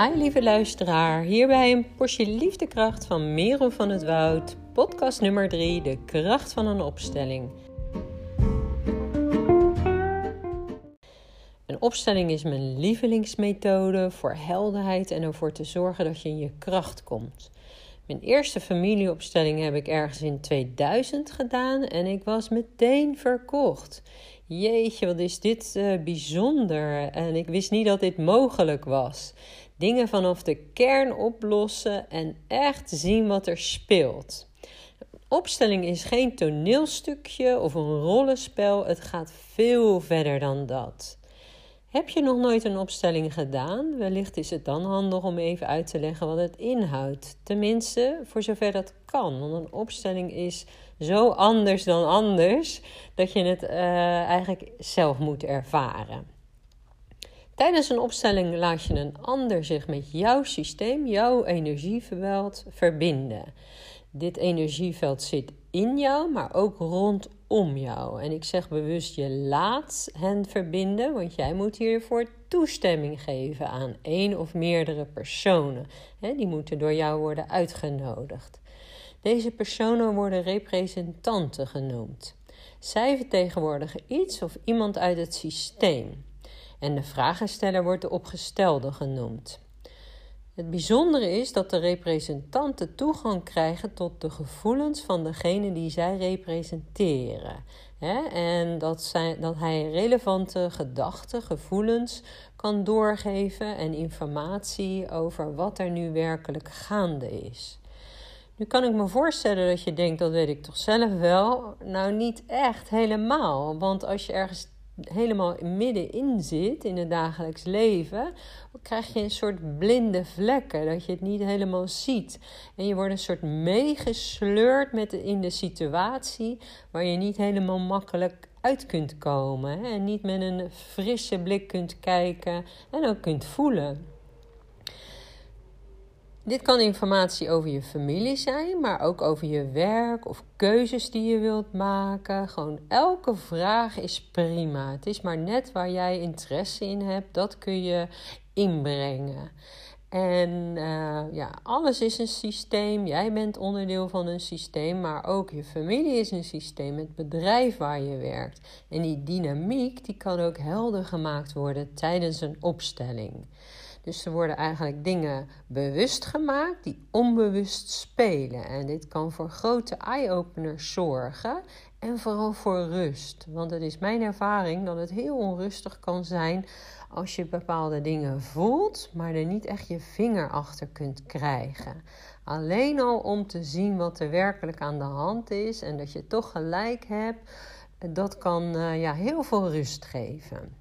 Hi lieve luisteraar, hier bij een portie liefdekracht van Merel van het Woud, podcast nummer 3, de kracht van een opstelling. Een opstelling is mijn lievelingsmethode voor helderheid en ervoor te zorgen dat je in je kracht komt. Mijn eerste familieopstelling heb ik ergens in 2000 gedaan en ik was meteen verkocht. Jeetje, wat is dit uh, bijzonder. En ik wist niet dat dit mogelijk was. Dingen vanaf de kern oplossen en echt zien wat er speelt. Opstelling is geen toneelstukje of een rollenspel. Het gaat veel verder dan dat. Heb je nog nooit een opstelling gedaan? Wellicht is het dan handig om even uit te leggen wat het inhoudt. Tenminste, voor zover dat kan. Want een opstelling is zo anders dan anders dat je het uh, eigenlijk zelf moet ervaren. Tijdens een opstelling laat je een ander zich met jouw systeem, jouw energieveld verbinden. Dit energieveld zit in jou, maar ook rondom jou. En ik zeg bewust, je laat hen verbinden, want jij moet hiervoor toestemming geven aan één of meerdere personen. die moeten door jou worden uitgenodigd. Deze personen worden representanten genoemd. Zij vertegenwoordigen iets of iemand uit het systeem. En de vragensteller wordt de opgestelde genoemd. Het bijzondere is dat de representanten toegang krijgen tot de gevoelens van degene die zij representeren. En dat, zij, dat hij relevante gedachten, gevoelens kan doorgeven en informatie over wat er nu werkelijk gaande is. Nu kan ik me voorstellen dat je denkt, dat weet ik toch zelf wel. Nou, niet echt helemaal. Want als je ergens helemaal middenin zit in het dagelijks leven, krijg je een soort blinde vlekken, dat je het niet helemaal ziet. En je wordt een soort meegesleurd met de, in de situatie waar je niet helemaal makkelijk uit kunt komen. Hè? En niet met een frisse blik kunt kijken en ook kunt voelen. Dit kan informatie over je familie zijn, maar ook over je werk of keuzes die je wilt maken. Gewoon elke vraag is prima. Het is maar net waar jij interesse in hebt, dat kun je inbrengen. En uh, ja, alles is een systeem. Jij bent onderdeel van een systeem, maar ook je familie is een systeem. Het bedrijf waar je werkt. En die dynamiek die kan ook helder gemaakt worden tijdens een opstelling. Dus er worden eigenlijk dingen bewust gemaakt die onbewust spelen. En dit kan voor grote eye-openers zorgen en vooral voor rust. Want het is mijn ervaring dat het heel onrustig kan zijn als je bepaalde dingen voelt, maar er niet echt je vinger achter kunt krijgen. Alleen al om te zien wat er werkelijk aan de hand is en dat je toch gelijk hebt, dat kan uh, ja, heel veel rust geven.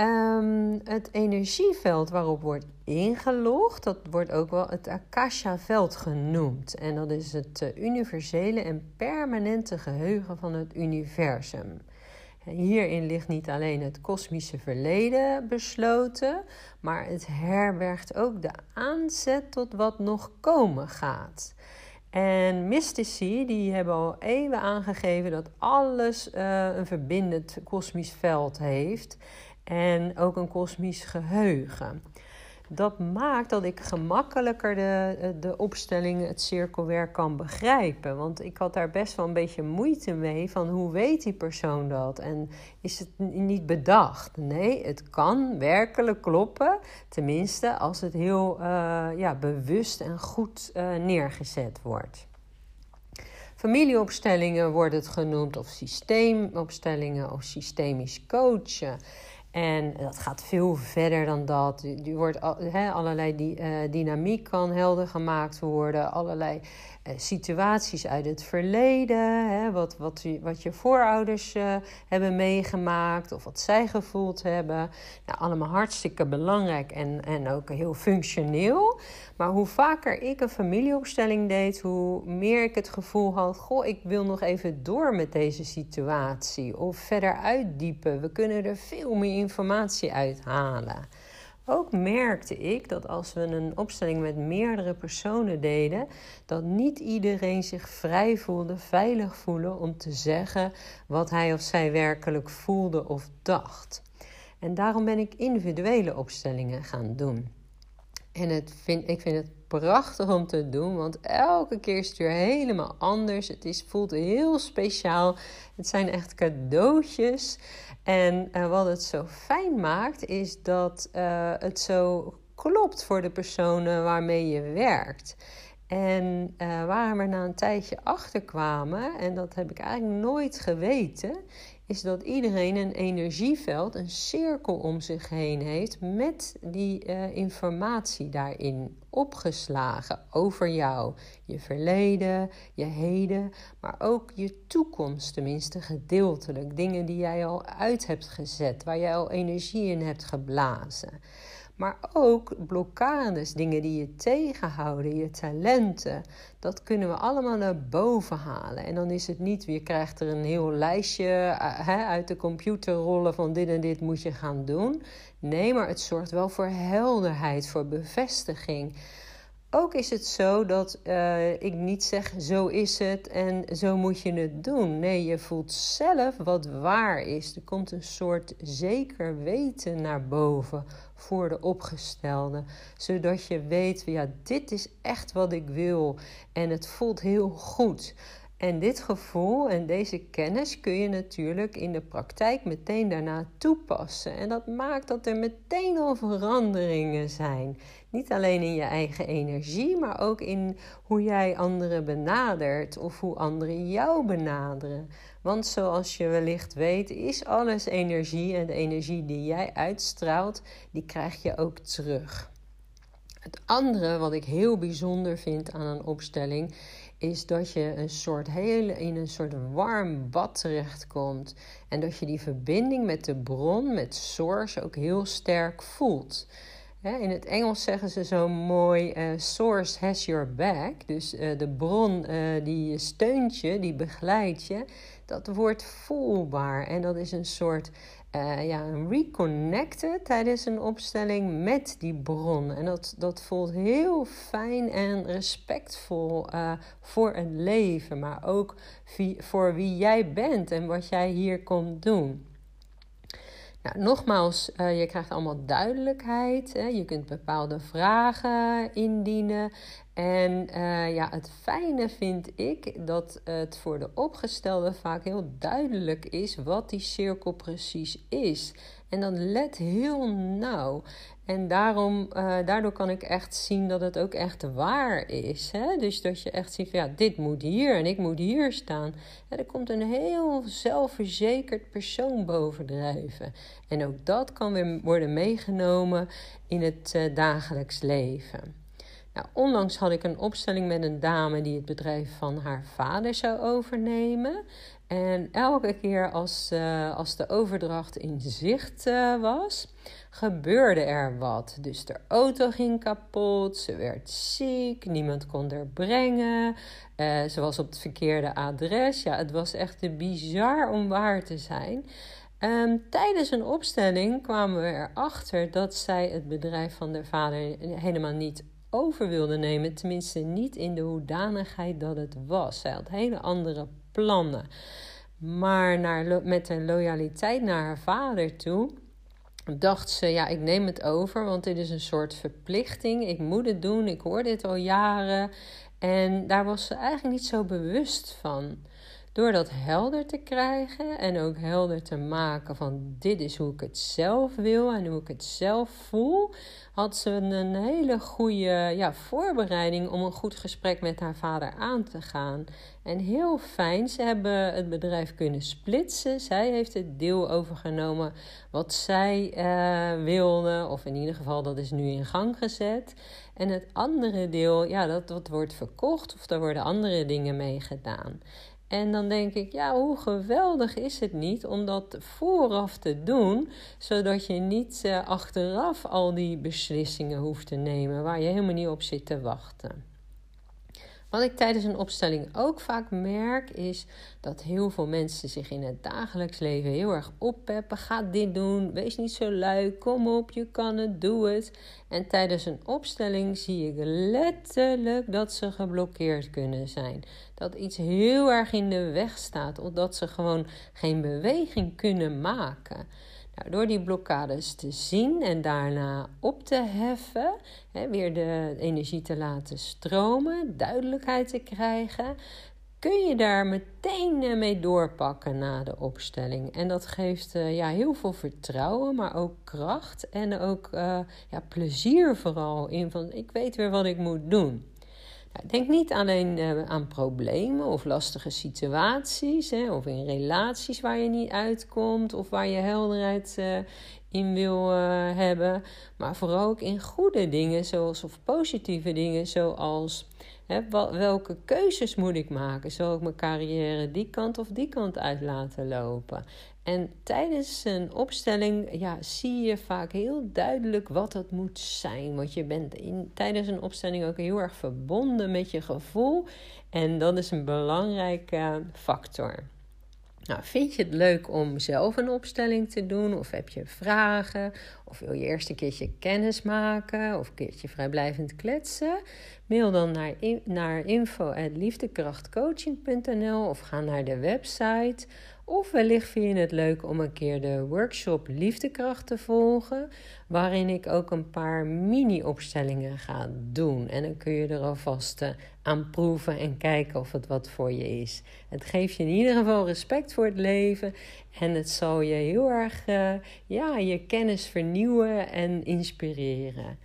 Um, het energieveld waarop wordt ingelogd, dat wordt ook wel het Akasha-veld genoemd. En dat is het uh, universele en permanente geheugen van het universum. Hierin ligt niet alleen het kosmische verleden besloten, maar het herbergt ook de aanzet tot wat nog komen gaat. En mystici die hebben al eeuwen aangegeven dat alles uh, een verbindend kosmisch veld heeft en ook een kosmisch geheugen. Dat maakt dat ik gemakkelijker de, de opstelling, het cirkelwerk kan begrijpen. Want ik had daar best wel een beetje moeite mee van hoe weet die persoon dat? En is het niet bedacht? Nee, het kan werkelijk kloppen. Tenminste, als het heel uh, ja, bewust en goed uh, neergezet wordt. Familieopstellingen wordt het genoemd, of systeemopstellingen of systemisch coachen. En dat gaat veel verder dan dat. Er wordt he, allerlei die, uh, dynamiek kan helder gemaakt worden. Allerlei situaties uit het verleden. Hè, wat, wat, wat je voorouders uh, hebben meegemaakt. Of wat zij gevoeld hebben. Nou, allemaal hartstikke belangrijk en, en ook heel functioneel. Maar hoe vaker ik een familieopstelling deed, hoe meer ik het gevoel had: goh, ik wil nog even door met deze situatie. Of verder uitdiepen. We kunnen er veel meer informatie uithalen. Ook merkte ik dat als we een opstelling met meerdere personen deden, dat niet iedereen zich vrij voelde, veilig voelde om te zeggen wat hij of zij werkelijk voelde of dacht. En daarom ben ik individuele opstellingen gaan doen. En het vind, ik vind het prachtig om te doen, want elke keer is het weer helemaal anders. Het is, voelt heel speciaal. Het zijn echt cadeautjes. En uh, wat het zo fijn maakt, is dat uh, het zo klopt voor de personen waarmee je werkt. En uh, waar we na een tijdje achter kwamen, en dat heb ik eigenlijk nooit geweten, is dat iedereen een energieveld, een cirkel om zich heen heeft met die uh, informatie daarin opgeslagen over jou, je verleden, je heden, maar ook je toekomst, tenminste gedeeltelijk. Dingen die jij al uit hebt gezet, waar jij al energie in hebt geblazen. Maar ook blokkades, dingen die je tegenhouden, je talenten. Dat kunnen we allemaal naar boven halen. En dan is het niet, je krijgt er een heel lijstje uh, uit de computer rollen van dit en dit moet je gaan doen. Nee, maar het zorgt wel voor helderheid, voor bevestiging. Ook is het zo dat uh, ik niet zeg zo is het en zo moet je het doen. Nee, je voelt zelf wat waar is. Er komt een soort zeker weten naar boven voor de opgestelde. Zodat je weet, ja, dit is echt wat ik wil. En het voelt heel goed. En dit gevoel en deze kennis kun je natuurlijk in de praktijk meteen daarna toepassen. En dat maakt dat er meteen al veranderingen zijn. Niet alleen in je eigen energie, maar ook in hoe jij anderen benadert of hoe anderen jou benaderen. Want zoals je wellicht weet, is alles energie en de energie die jij uitstraalt, die krijg je ook terug. Het andere wat ik heel bijzonder vind aan een opstelling is dat je een soort hele, in een soort warm bad terechtkomt. En dat je die verbinding met de bron, met source, ook heel sterk voelt. In het Engels zeggen ze zo mooi: uh, Source has your back. Dus uh, de bron uh, die steunt je, die begeleidt je. Dat wordt voelbaar. En dat is een soort ja, een reconnecten tijdens een opstelling met die bron. En dat, dat voelt heel fijn en respectvol voor het leven. Maar ook voor wie jij bent en wat jij hier komt doen. Nou, nogmaals, uh, je krijgt allemaal duidelijkheid. Hè? Je kunt bepaalde vragen indienen. En uh, ja, het fijne vind ik dat het voor de opgestelde vaak heel duidelijk is wat die cirkel precies is. En dan let heel nauw. En daarom, uh, daardoor kan ik echt zien dat het ook echt waar is. Hè? Dus dat je echt ziet van ja, dit moet hier en ik moet hier staan. Er komt een heel zelfverzekerd persoon bovendrijven. En ook dat kan weer worden meegenomen in het uh, dagelijks leven. Nou, onlangs had ik een opstelling met een dame die het bedrijf van haar vader zou overnemen. En elke keer als, uh, als de overdracht in zicht uh, was, gebeurde er wat. Dus de auto ging kapot, ze werd ziek, niemand kon er brengen. Uh, ze was op het verkeerde adres. Ja, het was echt bizar om waar te zijn. Um, tijdens een opstelling kwamen we erachter dat zij het bedrijf van de vader helemaal niet over wilde nemen. Tenminste, niet in de hoedanigheid dat het was. Zij had hele andere plannen. Maar naar, met een loyaliteit naar haar vader toe dacht ze, ja, ik neem het over, want dit is een soort verplichting. Ik moet het doen, ik hoor dit al jaren. En daar was ze eigenlijk niet zo bewust van. Door dat helder te krijgen en ook helder te maken van dit is hoe ik het zelf wil en hoe ik het zelf voel, had ze een hele goede ja, voorbereiding om een goed gesprek met haar vader aan te gaan. En heel fijn, ze hebben het bedrijf kunnen splitsen. Zij heeft het deel overgenomen wat zij uh, wilde, of in ieder geval dat is nu in gang gezet. En het andere deel, ja, dat, dat wordt verkocht of daar worden andere dingen mee gedaan. En dan denk ik, ja, hoe geweldig is het niet om dat vooraf te doen, zodat je niet uh, achteraf al die beslissingen hoeft te nemen waar je helemaal niet op zit te wachten. Wat ik tijdens een opstelling ook vaak merk, is dat heel veel mensen zich in het dagelijks leven heel erg oppeppen. Ga dit doen, wees niet zo lui, kom op, je kan het, doe het. En tijdens een opstelling zie ik letterlijk dat ze geblokkeerd kunnen zijn. Dat iets heel erg in de weg staat, of dat ze gewoon geen beweging kunnen maken. Nou, door die blokkades te zien en daarna op te heffen, hè, weer de energie te laten stromen, duidelijkheid te krijgen, kun je daar meteen eh, mee doorpakken na de opstelling. En dat geeft uh, ja, heel veel vertrouwen, maar ook kracht en ook uh, ja, plezier vooral in van ik weet weer wat ik moet doen. Denk niet alleen uh, aan problemen of lastige situaties hè, of in relaties waar je niet uitkomt of waar je helderheid in wil hebben, maar vooral ook in goede dingen zoals of positieve dingen zoals welke keuzes moet ik maken? Zal ik mijn carrière die kant of die kant uit laten lopen? En tijdens een opstelling ja, zie je vaak heel duidelijk wat dat moet zijn. Want je bent in, tijdens een opstelling ook heel erg verbonden met je gevoel. En dat is een belangrijke factor. Nou, vind je het leuk om zelf een opstelling te doen? Of heb je vragen? Of wil je eerst een keertje kennis maken? Of een keertje vrijblijvend kletsen? Mail dan naar, naar info.liefdekrachtcoaching.nl of ga naar de website. Of wellicht vind je het leuk om een keer de workshop Liefdekracht te volgen, waarin ik ook een paar mini-opstellingen ga doen. En dan kun je er alvast uh, aan proeven en kijken of het wat voor je is. Het geeft je in ieder geval respect voor het leven en het zal je heel erg uh, ja, je kennis vernieuwen en inspireren.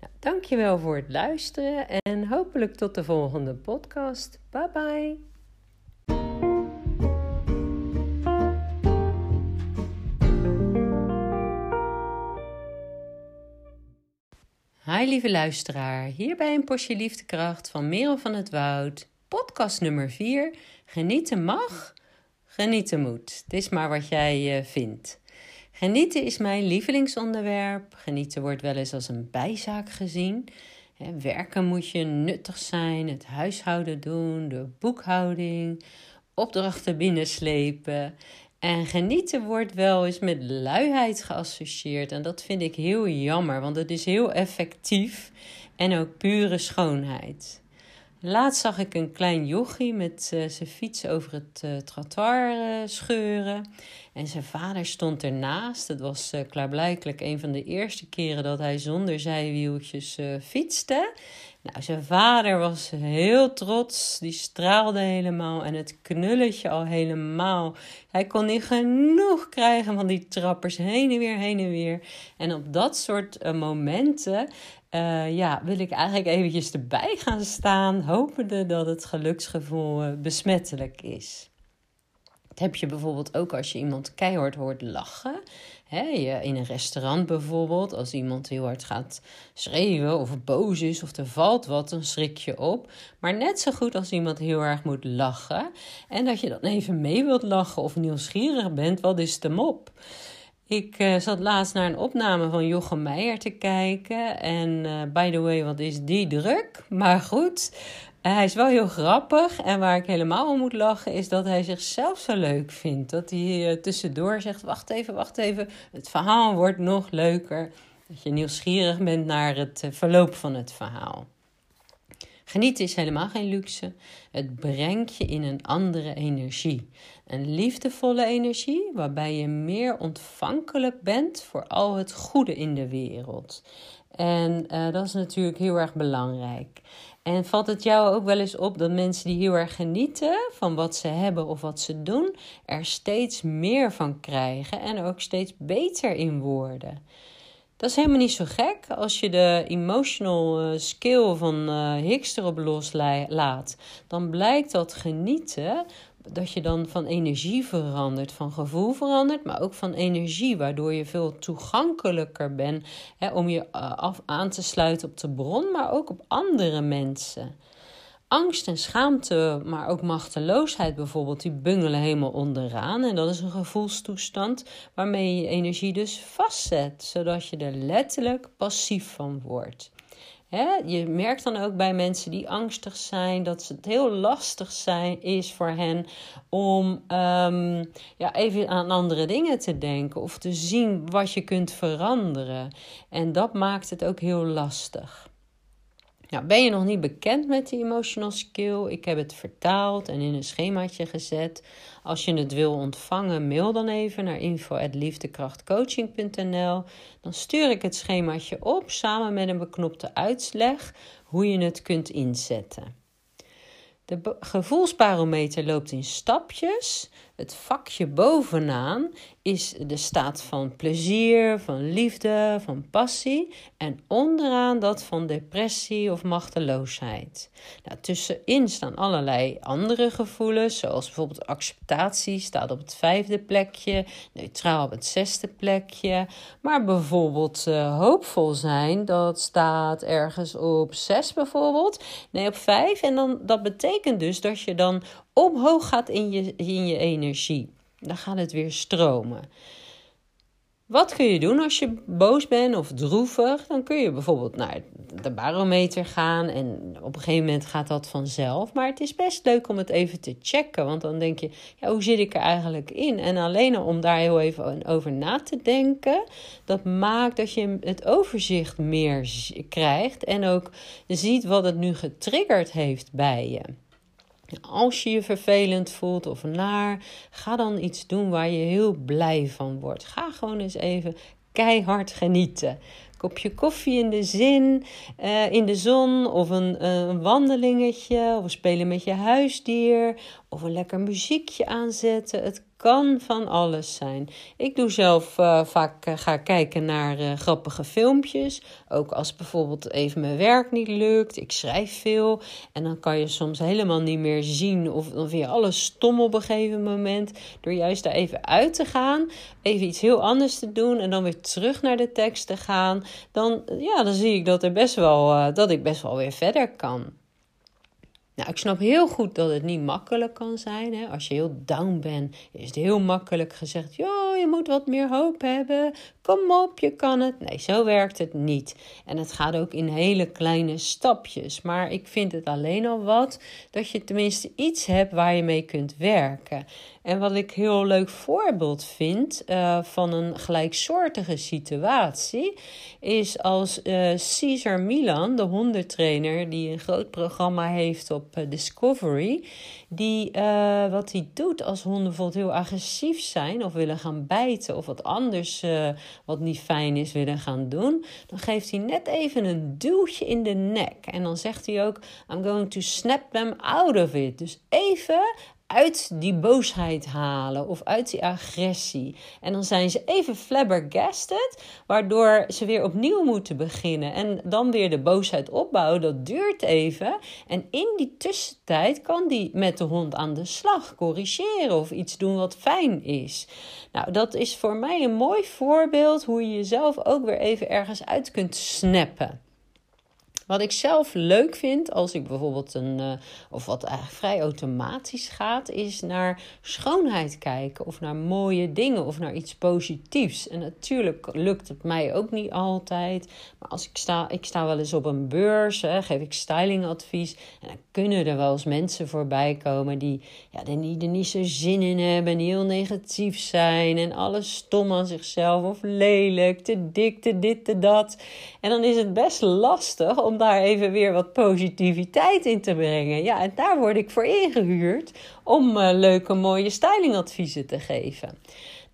Nou, dankjewel voor het luisteren en hopelijk tot de volgende podcast. Bye bye. Hi lieve luisteraar, hier bij een portie liefdekracht van Merel van het Woud. Podcast nummer 4. Genieten mag, genieten moet. Het is maar wat jij uh, vindt. Genieten is mijn lievelingsonderwerp. Genieten wordt wel eens als een bijzaak gezien. werken moet je nuttig zijn, het huishouden doen, de boekhouding, opdrachten binnenslepen. En genieten wordt wel eens met luiheid geassocieerd. En dat vind ik heel jammer, want het is heel effectief en ook pure schoonheid. Laatst zag ik een klein jochie met uh, zijn fiets over het uh, trottoir uh, scheuren. En zijn vader stond ernaast. Het was klaarblijkelijk een van de eerste keren dat hij zonder zijwieltjes fietste. Nou, zijn vader was heel trots. Die straalde helemaal. En het knulletje al helemaal. Hij kon niet genoeg krijgen van die trappers. Heen en weer, heen en weer. En op dat soort momenten uh, ja, wil ik eigenlijk eventjes erbij gaan staan, hopende dat het geluksgevoel besmettelijk is. Heb je bijvoorbeeld ook als je iemand keihard hoort lachen. Hè, in een restaurant bijvoorbeeld, als iemand heel hard gaat schreeuwen of boos is of er valt wat, dan schrik je op. Maar net zo goed als iemand heel erg moet lachen en dat je dan even mee wilt lachen of nieuwsgierig bent, wat is de mop? Ik uh, zat laatst naar een opname van Jochem Meijer te kijken. En uh, by the way, wat is die druk? Maar goed, hij is wel heel grappig. En waar ik helemaal om moet lachen, is dat hij zichzelf zo leuk vindt. Dat hij tussendoor zegt: Wacht even, wacht even. Het verhaal wordt nog leuker. Dat je nieuwsgierig bent naar het verloop van het verhaal. Genieten is helemaal geen luxe. Het brengt je in een andere energie. Een liefdevolle energie waarbij je meer ontvankelijk bent voor al het goede in de wereld. En uh, dat is natuurlijk heel erg belangrijk. En valt het jou ook wel eens op dat mensen die heel erg genieten van wat ze hebben of wat ze doen, er steeds meer van krijgen en ook steeds beter in worden? Dat is helemaal niet zo gek als je de emotional eh, skill van uh, Hicks erop loslaat. Dan blijkt dat genieten, dat je dan van energie verandert, van gevoel verandert, maar ook van energie, waardoor je veel toegankelijker bent hè, om je eh, af, aan te sluiten op de bron, maar ook op andere mensen. Angst en schaamte, maar ook machteloosheid bijvoorbeeld, die bungelen helemaal onderaan. En dat is een gevoelstoestand waarmee je je energie dus vastzet, zodat je er letterlijk passief van wordt. Je merkt dan ook bij mensen die angstig zijn dat het heel lastig zijn, is voor hen om um, ja, even aan andere dingen te denken of te zien wat je kunt veranderen. En dat maakt het ook heel lastig. Nou, ben je nog niet bekend met die emotional skill? Ik heb het vertaald en in een schemaatje gezet. Als je het wil ontvangen, mail dan even naar info@liefdekrachtcoaching.nl. Dan stuur ik het schemaatje op samen met een beknopte uitleg hoe je het kunt inzetten. De gevoelsbarometer loopt in stapjes. Het vakje bovenaan is de staat van plezier, van liefde, van passie. En onderaan dat van depressie of machteloosheid. Nou, tussenin staan allerlei andere gevoelens, zoals bijvoorbeeld acceptatie staat op het vijfde plekje, neutraal op het zesde plekje. Maar bijvoorbeeld uh, hoopvol zijn, dat staat ergens op zes bijvoorbeeld. Nee, op vijf. En dan, dat betekent dus dat je dan omhoog gaat in je, in je energie. Dan gaat het weer stromen. Wat kun je doen als je boos bent of droevig? Dan kun je bijvoorbeeld naar de barometer gaan en op een gegeven moment gaat dat vanzelf. Maar het is best leuk om het even te checken, want dan denk je, ja, hoe zit ik er eigenlijk in? En alleen om daar heel even over na te denken, dat maakt dat je het overzicht meer krijgt en ook ziet wat het nu getriggerd heeft bij je. Als je je vervelend voelt of naar, ga dan iets doen waar je heel blij van wordt. Ga gewoon eens even keihard genieten. Kopje koffie in de zin, uh, in de zon, of uh, een wandelingetje, of spelen met je huisdier, of een lekker muziekje aanzetten. Het kan van alles zijn. Ik doe zelf uh, vaak uh, ga kijken naar uh, grappige filmpjes. Ook als bijvoorbeeld even mijn werk niet lukt. Ik schrijf veel. En dan kan je soms helemaal niet meer zien of dan vind je alles stom op een gegeven moment. Door juist daar even uit te gaan. Even iets heel anders te doen. En dan weer terug naar de tekst te gaan. Dan, ja, dan zie ik dat, er best wel, dat ik best wel weer verder kan. Nou, ik snap heel goed dat het niet makkelijk kan zijn. Hè? Als je heel down bent, is het heel makkelijk gezegd: joh, je moet wat meer hoop hebben. Kom op, je kan het. Nee, zo werkt het niet. En het gaat ook in hele kleine stapjes. Maar ik vind het alleen al wat dat je tenminste iets hebt waar je mee kunt werken. En wat ik heel leuk voorbeeld vind uh, van een gelijksoortige situatie, is als uh, Cesar Milan, de hondentrainer, die een groot programma heeft op uh, Discovery, die wat hij doet als honden heel agressief zijn of willen gaan bijten of wat anders wat niet fijn is willen gaan doen, dan geeft hij net even een duwtje in de nek. En dan zegt hij ook: I'm going to snap them out of it. Dus even uit die boosheid halen of uit die agressie. En dan zijn ze even flabbergasted, waardoor ze weer opnieuw moeten beginnen en dan weer de boosheid opbouwen. Dat duurt even. En in die tussentijd kan die met de hond aan de slag corrigeren of iets doen wat fijn is. Nou, dat is voor mij een mooi voorbeeld hoe je jezelf ook weer even ergens uit kunt snappen. Wat ik zelf leuk vind als ik bijvoorbeeld een, uh, of wat eigenlijk vrij automatisch gaat, is naar schoonheid kijken of naar mooie dingen of naar iets positiefs. En natuurlijk lukt het mij ook niet altijd, maar als ik sta, ik sta wel eens op een beurs, hè, geef ik stylingadvies en dan kunnen er wel eens mensen voorbij komen die, ja, er niet zo zin in hebben, die heel negatief zijn en alles stom aan zichzelf of lelijk, te dik, te dit, te dat. En dan is het best lastig om daar even weer wat positiviteit in te brengen. Ja, en daar word ik voor ingehuurd om uh, leuke, mooie stylingadviezen te geven.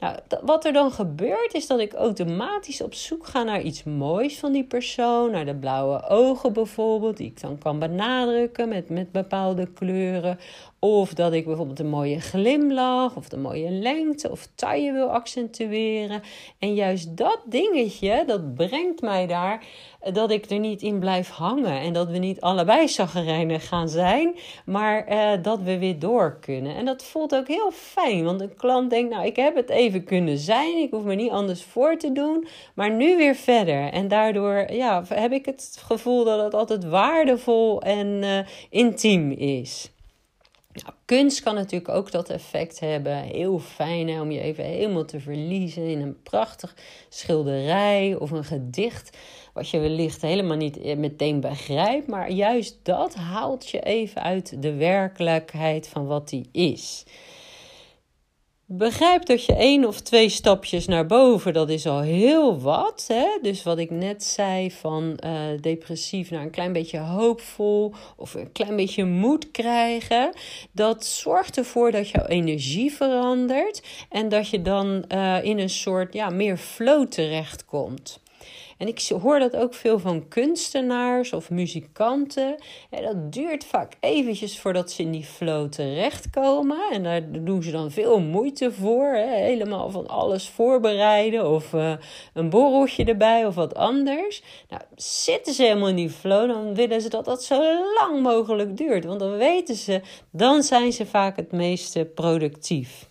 Nou, wat er dan gebeurt is dat ik automatisch op zoek ga naar iets moois van die persoon. Naar de blauwe ogen bijvoorbeeld, die ik dan kan benadrukken met, met bepaalde kleuren. Of dat ik bijvoorbeeld een mooie glimlach of de mooie lengte of taille wil accentueren. En juist dat dingetje, dat brengt mij daar dat ik er niet in blijf hangen. En dat we niet allebei zaggerijnen gaan zijn, maar uh, dat we weer door kunnen. En dat voelt ook heel fijn, want een klant denkt, nou ik heb het even kunnen zijn. Ik hoef me niet anders voor te doen, maar nu weer verder. En daardoor ja, heb ik het gevoel dat het altijd waardevol en uh, intiem is. Kunst kan natuurlijk ook dat effect hebben. Heel fijn om je even helemaal te verliezen in een prachtig schilderij of een gedicht. Wat je wellicht helemaal niet eh, meteen begrijpt. Maar juist dat haalt je even uit de werkelijkheid van wat die is. Begrijp dat je één of twee stapjes naar boven, dat is al heel wat. Hè? Dus wat ik net zei van uh, depressief naar een klein beetje hoopvol of een klein beetje moed krijgen. Dat zorgt ervoor dat jouw energie verandert en dat je dan uh, in een soort ja, meer flow terechtkomt. En ik hoor dat ook veel van kunstenaars of muzikanten. En dat duurt vaak eventjes voordat ze in die flow terechtkomen. En daar doen ze dan veel moeite voor. Hè? Helemaal van alles voorbereiden of uh, een borreltje erbij of wat anders. Nou, zitten ze helemaal in die flow, dan willen ze dat dat zo lang mogelijk duurt. Want dan weten ze, dan zijn ze vaak het meeste productief.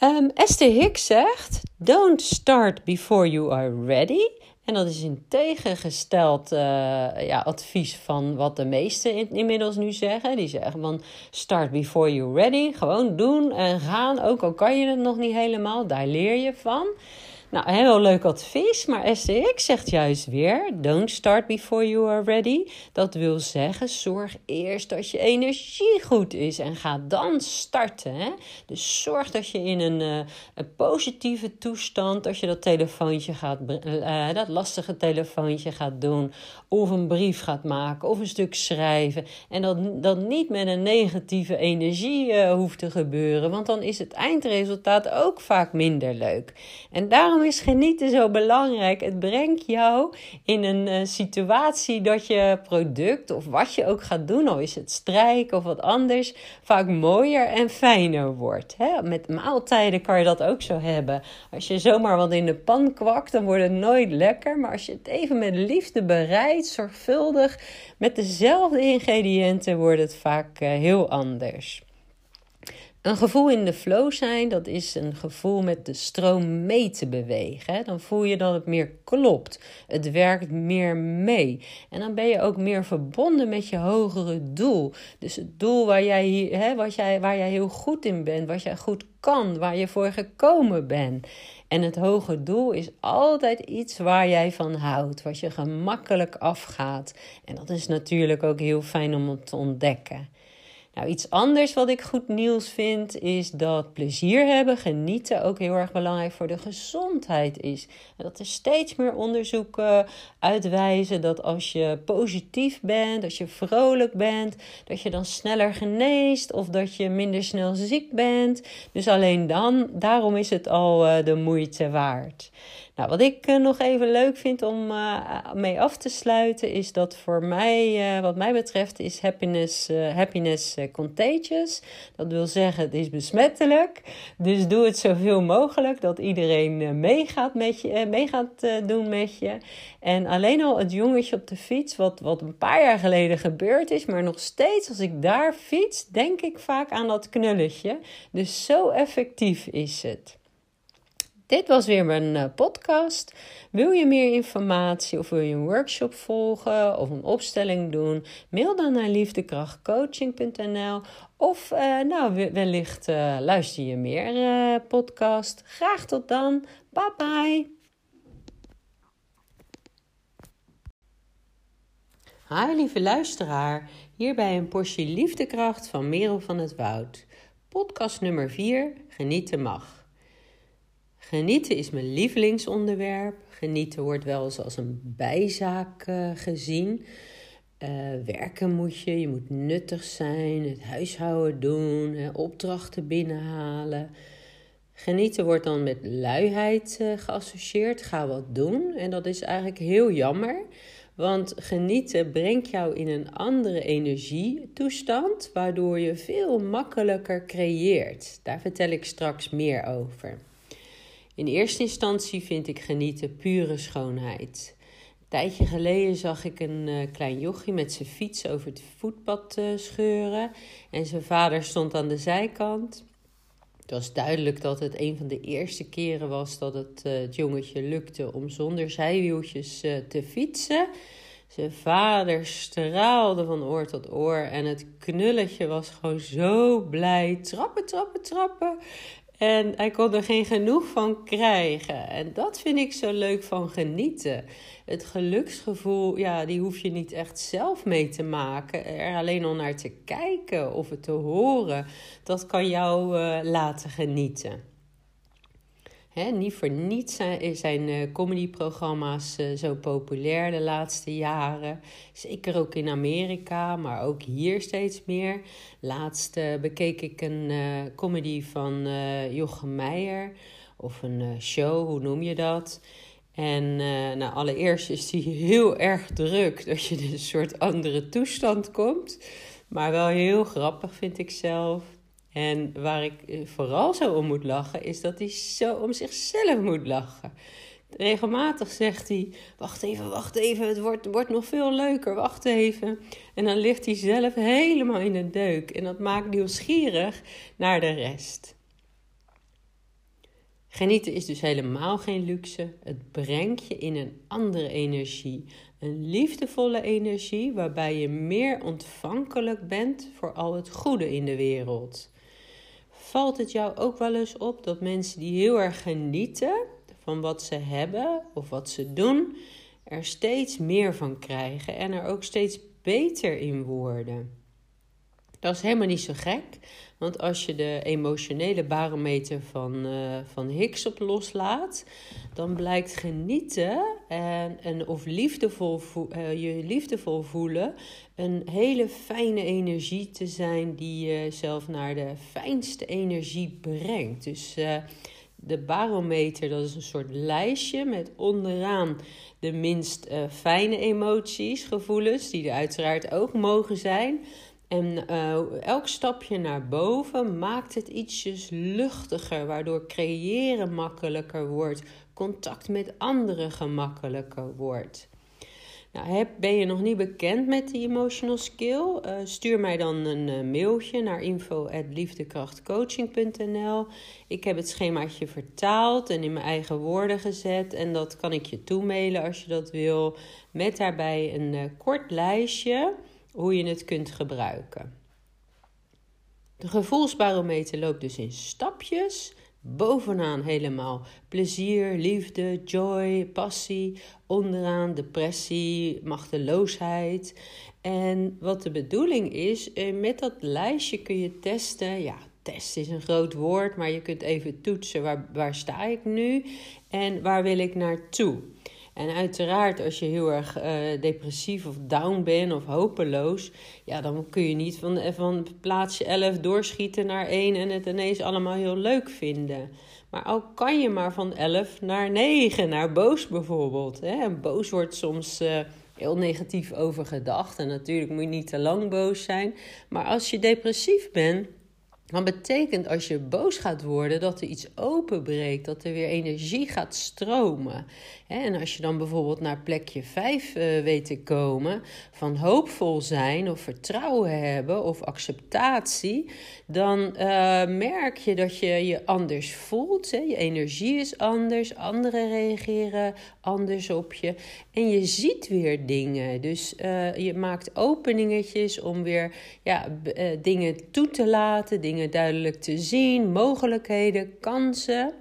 Um, Esther Hicks zegt: Don't start before you are ready. En dat is een tegengesteld uh, ja, advies van wat de meesten in, inmiddels nu zeggen. Die zeggen van start before you're ready. Gewoon doen en gaan. Ook al kan je het nog niet helemaal, daar leer je van. Nou, heel leuk advies, maar STX zegt juist weer: don't start before you are ready. Dat wil zeggen, zorg eerst dat je energie goed is en ga dan starten. Hè? Dus zorg dat je in een, een positieve toestand, als je dat telefoontje gaat, uh, dat lastige telefoontje gaat doen, of een brief gaat maken, of een stuk schrijven. En dat, dat niet met een negatieve energie uh, hoeft te gebeuren, want dan is het eindresultaat ook vaak minder leuk. En daarom is genieten zo belangrijk? Het brengt jou in een uh, situatie dat je product of wat je ook gaat doen, al is het strijken of wat anders, vaak mooier en fijner wordt. Hè? Met maaltijden kan je dat ook zo hebben. Als je zomaar wat in de pan kwakt, dan wordt het nooit lekker. Maar als je het even met liefde bereidt, zorgvuldig, met dezelfde ingrediënten, wordt het vaak uh, heel anders. Een gevoel in de flow zijn, dat is een gevoel met de stroom mee te bewegen. Dan voel je dat het meer klopt. Het werkt meer mee. En dan ben je ook meer verbonden met je hogere doel. Dus het doel waar jij, hè, wat jij, waar jij heel goed in bent, wat jij goed kan, waar je voor gekomen bent. En het hoge doel is altijd iets waar jij van houdt, wat je gemakkelijk afgaat. En dat is natuurlijk ook heel fijn om te ontdekken. Nou, iets anders wat ik goed nieuws vind, is dat plezier hebben, genieten ook heel erg belangrijk voor de gezondheid is. En dat er steeds meer onderzoeken uitwijzen dat als je positief bent, als je vrolijk bent, dat je dan sneller geneest of dat je minder snel ziek bent. Dus alleen dan, daarom is het al uh, de moeite waard. Nou, wat ik uh, nog even leuk vind om uh, mee af te sluiten, is dat voor mij, wat mij betreft, is happiness, happiness contagious. Dat wil zeggen, het is besmettelijk. Dus doe het zoveel mogelijk dat iedereen meegaat, met je, meegaat doen met je. En alleen al het jongetje op de fiets, wat, wat een paar jaar geleden gebeurd is, maar nog steeds als ik daar fiets, denk ik vaak aan dat knulletje. Dus zo effectief is het. Dit was weer mijn uh, podcast. Wil je meer informatie of wil je een workshop volgen of een opstelling doen? Mail dan naar liefdekrachtcoaching.nl of uh, nou, wellicht uh, luister je meer podcast. Graag tot dan. Bye bye. Hi lieve luisteraar, hier bij een portie liefdekracht van Merel van het Woud. Podcast nummer 4, Genieten mag. Genieten is mijn lievelingsonderwerp. Genieten wordt wel eens als een bijzaak uh, gezien. Uh, werken moet je, je moet nuttig zijn, het huishouden doen, opdrachten binnenhalen. Genieten wordt dan met luiheid uh, geassocieerd. Ga wat doen. En dat is eigenlijk heel jammer. Want genieten brengt jou in een andere energietoestand, waardoor je veel makkelijker creëert. Daar vertel ik straks meer over. In eerste instantie vind ik genieten pure schoonheid. Een tijdje geleden zag ik een uh, klein jochie met zijn fiets over het voetpad uh, scheuren. En zijn vader stond aan de zijkant. Het was duidelijk dat het een van de eerste keren was dat het, uh, het jongetje lukte om zonder zijwieltjes te fietsen. Zijn vader straalde van oor tot oor en het knulletje was gewoon zo blij. Trappen, trappen, trappen. En hij kon er geen genoeg van krijgen. En dat vind ik zo leuk van genieten. Het geluksgevoel, ja, die hoef je niet echt zelf mee te maken. Er alleen al naar te kijken of het te horen, dat kan jou uh, laten genieten. Niet voor niets zijn, uh, comedyprogramma's uh, zo populair de laatste jaren. Zeker ook in Amerika, maar ook hier steeds meer. Laatst uh, bekeek ik een comedy van Jochem Meijer. Of een show, hoe noem je dat? En nou, allereerst is die heel erg druk dat je in een soort andere toestand komt. Maar wel heel grappig vind ik zelf. En waar ik eh, vooral zo om moet lachen, is dat hij zo om zichzelf moet lachen. Regelmatig zegt hij: Wacht even, wacht even, het wordt, wordt nog veel leuker, wacht even. En dan ligt hij zelf helemaal in de deuk. En dat maakt nieuwsgierig naar de rest. Genieten is dus helemaal geen luxe. Het brengt je in een andere energie. Een liefdevolle energie waarbij je meer ontvankelijk bent voor al het goede in de wereld. Valt het jou ook wel eens op dat mensen die heel erg genieten van wat ze hebben of wat ze doen, er steeds meer van krijgen en er ook steeds beter in worden? Dat is helemaal niet zo gek, want als je de emotionele barometer van, uh, van Higgs op loslaat, dan blijkt genieten en, en of liefdevol uh, je liefdevol voelen een hele fijne energie te zijn die je zelf naar de fijnste energie brengt. Dus uh, de barometer, dat is een soort lijstje met onderaan de minst fijne emoties, gevoelens, die er uiteraard ook mogen zijn. En uh, elk stapje naar boven maakt het ietsjes luchtiger, waardoor creëren makkelijker wordt, contact met anderen gemakkelijker wordt. Nou, ben je nog niet bekend met die emotional skill? Uh, stuur mij dan een uh, mailtje naar info.liefdekrachtcoaching.nl. Ik heb het schemaatje vertaald en in mijn eigen woorden gezet. En dat kan ik je toemailen als je dat wil. Met daarbij een kort lijstje hoe je het kunt gebruiken. De gevoelsbarometer loopt dus in stapjes. Bovenaan helemaal plezier, liefde, joy, passie. Onderaan depressie, machteloosheid. En wat de bedoeling is, eh, met dat lijstje kun je testen. Ja, test is een groot woord, maar je kunt even toetsen waar, waar sta ik nu en waar wil ik naartoe. En uiteraard, als je heel erg uh, depressief of down bent of hopeloos, ja, dan kun je niet van, eh, van plaatsje 11 doorschieten naar 1 en het ineens allemaal heel leuk vinden. Maar ook kan je maar van 11 naar 9, naar boos bijvoorbeeld. Hè? En boos wordt soms uh, heel negatief over gedacht. En natuurlijk moet je niet te lang boos zijn. Maar als je depressief bent, dat betekent als je boos gaat worden dat er iets openbreekt, dat er weer energie gaat stromen. En als je dan bijvoorbeeld naar plekje 5 uh, eh, weet te komen, van hoopvol zijn of vertrouwen hebben of acceptatie, dan uh, merk je dat je je anders voelt. Je energie is anders, anderen reageren anders op je en je ziet weer dingen. Dus uh, je maakt openingetjes om weer ja, dingen toe te laten, dingen duidelijk te zien, mogelijkheden, kansen.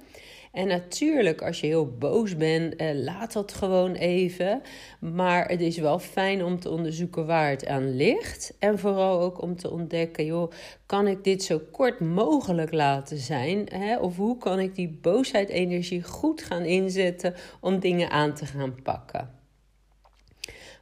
En natuurlijk, als je heel boos bent, eh, laat dat gewoon even. Maar het is wel fijn om te onderzoeken waar het aan ligt. En vooral ook om te ontdekken, joh, kan ik dit zo kort mogelijk laten zijn? Hè? Of hoe kan ik die boosheid-energie goed gaan inzetten om dingen aan te gaan pakken?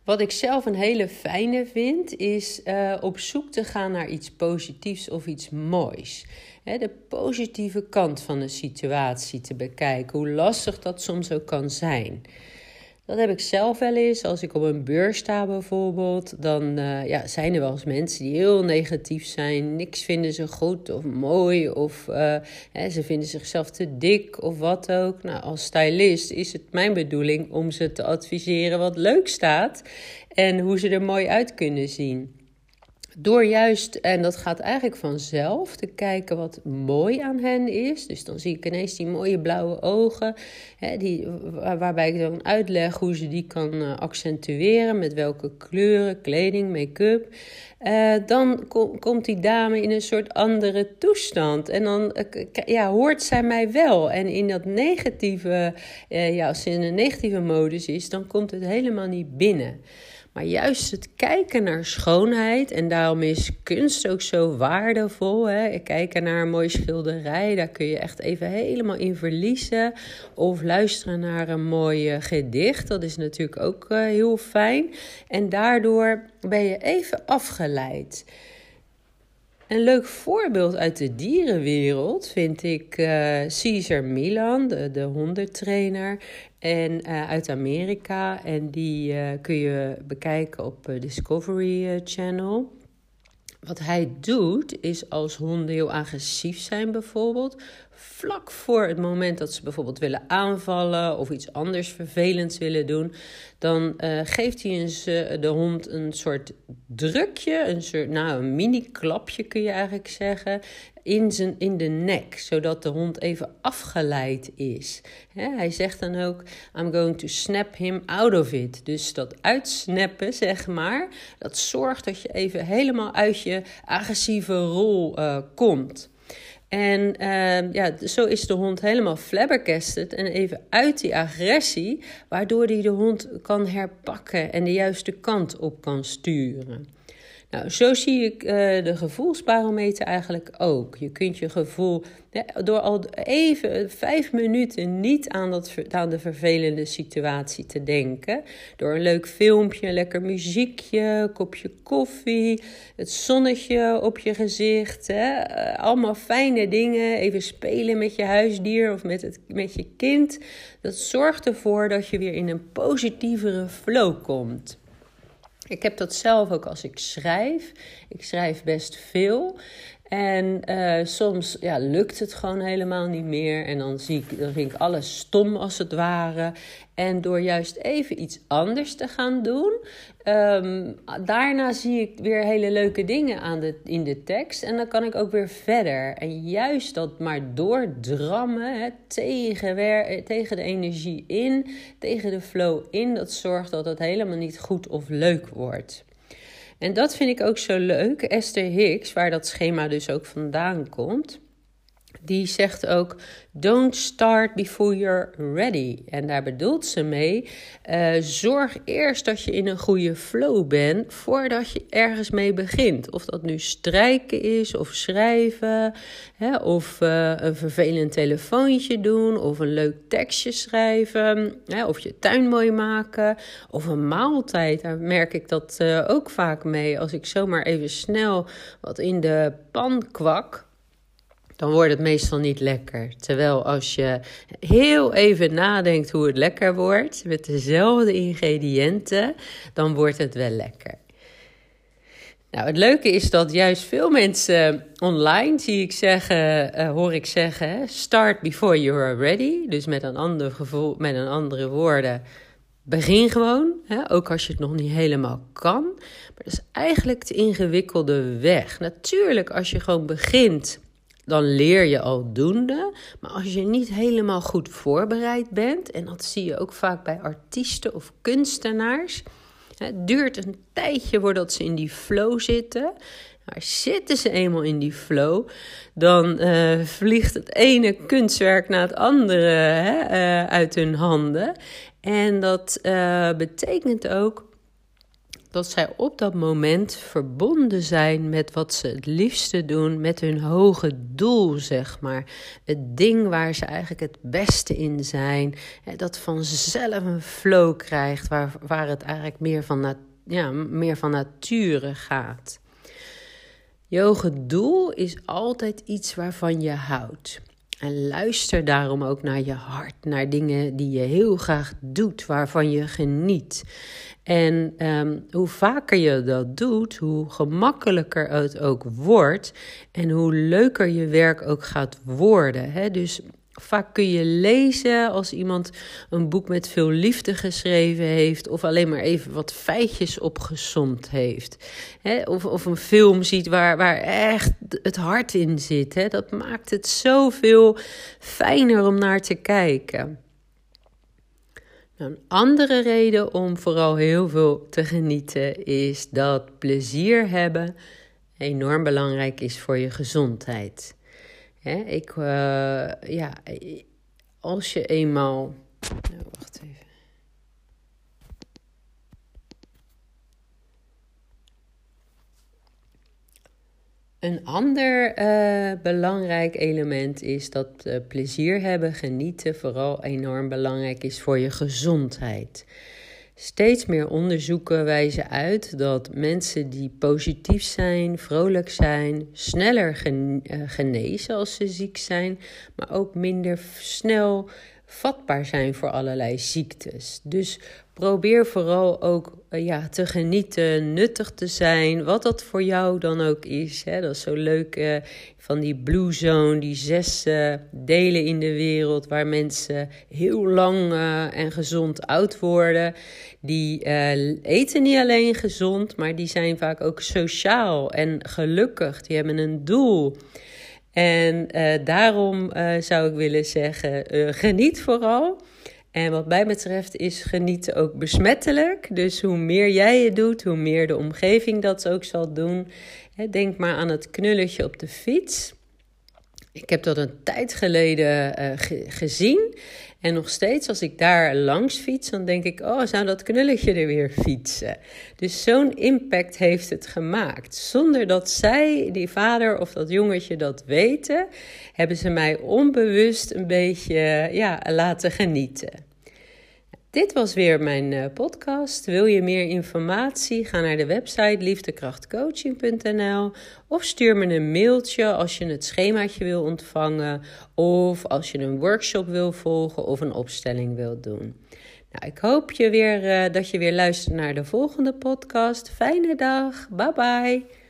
Wat ik zelf een hele fijne vind, is uh, op zoek te gaan naar iets positiefs of iets moois de positieve kant van een situatie te bekijken, hoe lastig dat soms ook kan zijn. Dat heb ik zelf wel eens. Als ik op een beurs sta bijvoorbeeld, dan uh, ja, zijn er wel eens mensen die heel negatief zijn. Niks vinden ze goed of mooi of uh, hè, ze vinden zichzelf te dik of wat ook. Nou, als stylist is het mijn bedoeling om ze te adviseren wat leuk staat en hoe ze er mooi uit kunnen zien. Door juist, en dat gaat eigenlijk vanzelf, te kijken wat mooi aan hen is. Dus dan zie ik ineens die mooie blauwe ogen, hè, die, waarbij ik dan uitleg hoe ze die kan uh, accentueren, met welke kleuren, kleding, make-up. Uh, dan komt die dame in een soort andere toestand. En dan uh, ja, hoort zij mij wel. En in dat negatieve, ja, als ze in een negatieve modus is, dan komt het helemaal niet binnen. Maar juist het kijken naar schoonheid, en daarom is kunst ook zo waardevol. Hè? Kijken naar een mooie schilderij, daar kun je echt even helemaal in verliezen. Of luisteren naar een mooi gedicht, dat is natuurlijk ook uh, heel fijn. En daardoor ben je even afgeleid. Een leuk voorbeeld uit de dierenwereld vind ik uh, Caesar Milan, de, de hondentrainer. En uh, uit Amerika. En die uh, kun je bekijken op Discovery Channel. Wat hij doet, is als honden heel agressief zijn bijvoorbeeld, vlak voor het moment dat ze bijvoorbeeld willen aanvallen of iets anders vervelends willen doen, dan uh, geeft hij een, de hond een soort drukje, een soort, nou, een mini-klapje kun je eigenlijk zeggen, in, zijn, in de nek, zodat de hond even afgeleid is. hij zegt dan ook: I'm going to snap him out of it. Dus dat uitsnappen, zeg maar, dat zorgt dat je even helemaal uit je agressieve rol uh, komt. En uh, ja, zo is de hond helemaal flabbergasted en even uit die agressie, waardoor hij de hond kan herpakken en de juiste kant op kan sturen. Nou, zo zie ik uh, de gevoelsbarometer eigenlijk ook. Je kunt je gevoel door al even vijf minuten niet aan, dat, aan de vervelende situatie te denken. Door een leuk filmpje, lekker muziekje, kopje koffie, het zonnetje op je gezicht. Hè? Eh, allemaal fijne dingen. Even spelen met je huisdier of met, het, met je kind. Dat zorgt ervoor dat je weer in een positievere flow komt. Ik heb dat zelf ook als ik schrijf. Ik schrijf best veel. En uh, soms ja, lukt het gewoon helemaal niet meer. En dan, zie ik, dan vind ik alles stom als het ware. En door juist even iets anders te gaan doen, um, daarna zie ik weer hele leuke dingen aan de, in de tekst. En dan kan ik ook weer verder. En juist dat maar doordrammen tegen, tegen de energie in, tegen de flow in, dat zorgt dat het helemaal niet goed of leuk wordt. En dat vind ik ook zo leuk. Esther Hicks, waar dat schema dus ook vandaan komt, die zegt ook: Don't start before you're ready. En daar bedoelt ze mee: uh, zorg eerst dat je in een goede flow bent voordat je ergens mee begint. Of dat nu strijken is, of schrijven, hè, of uh, een vervelend telefoontje doen, of een leuk tekstje schrijven, hè, of je tuin mooi maken, of een maaltijd. Daar merk ik dat uh, ook vaak mee. Als ik zomaar even snel wat in de pan kwak dan wordt het meestal niet lekker. Terwijl als je heel even nadenkt hoe het lekker wordt, met dezelfde ingrediënten, dan wordt het wel lekker. Nou, het leuke is dat juist veel mensen online, zie ik zeggen, uh, hoor ik zeggen, start before you are ready. Dus met een ander gevoel, met een andere woorden, begin gewoon. Hè, ook als je het nog niet helemaal kan. Maar dat is eigenlijk de ingewikkelde weg. Natuurlijk, als je gewoon begint dan leer je aldoende. Maar als je niet helemaal goed voorbereid bent, en dat zie je ook vaak bij artiesten of kunstenaars, het duurt een tijdje voordat ze in die flow zitten. Maar zitten ze eenmaal in die flow, dan uh, vliegt het ene kunstwerk na het andere hè, uh, uit hun handen. En dat uh, betekent ook dat zij op dat moment verbonden zijn met wat ze het liefste doen, met hun hoge doel, zeg maar. Het ding waar ze eigenlijk het beste in zijn, dat vanzelf een flow krijgt, waar, waar het eigenlijk meer van, ja, meer van nature gaat. Je hoge doel is altijd iets waarvan je houdt. En luister daarom ook naar je hart, naar dingen die je heel graag doet, waarvan je geniet. En um, hoe vaker je dat doet, hoe gemakkelijker het ook wordt en hoe leuker je werk ook gaat worden. Hè? Dus Vaak kun je lezen als iemand een boek met veel liefde geschreven heeft, of alleen maar even wat feitjes opgezond heeft. of, of een film ziet waar, waar echt het hart in zit. Dat maakt het zoveel fijner om naar te kijken. Een andere reden om vooral heel veel te genieten is dat plezier hebben enorm belangrijk is voor je gezondheid. Hè, ik, uh, ja, als je eenmaal. Nou, wacht even. Een ander uh, belangrijk element is dat uh, plezier hebben, genieten, vooral enorm belangrijk is voor je gezondheid. Steeds meer onderzoeken wijzen uit dat mensen die positief zijn, vrolijk zijn, sneller eh, genezen als ze ziek zijn, maar ook minder snel vatbaar zijn voor allerlei ziektes. Dus probeer vooral ook eh, ja, te genieten, nuttig te zijn, wat dat voor jou dan ook is. Hè. Dat is zo leuk uh, van die Blue Zone, die zes uh, delen in de wereld waar mensen heel lang en gezond oud worden. Die eten niet alleen gezond, maar die zijn vaak ook sociaal en gelukkig. Die hebben een doel. En daarom zou ik willen zeggen: geniet vooral. En wat mij betreft is genieten ook besmettelijk. Dus hoe meer jij het doet, hoe meer de omgeving dat ook zal doen. Denk maar aan het knulletje op de fiets. Ik heb dat een tijd geleden gezien. En nog steeds, als ik daar langs fiets, dan denk ik: oh, zou dat knulletje er weer fietsen? Dus zo'n impact heeft het gemaakt. Zonder dat zij, die vader of dat jongetje, dat weten, hebben ze mij onbewust een beetje ja, laten genieten. Dit was weer mijn uh, podcast. Wil je meer informatie? Ga naar de website liefdekrachtcoaching.nl of stuur me een mailtje als je het schemaatje wil ontvangen of als je een workshop wil volgen of een opstelling wil doen. Nou, ik hoop je weer, uh, dat je weer luistert naar de volgende podcast. Fijne dag. Bye bye.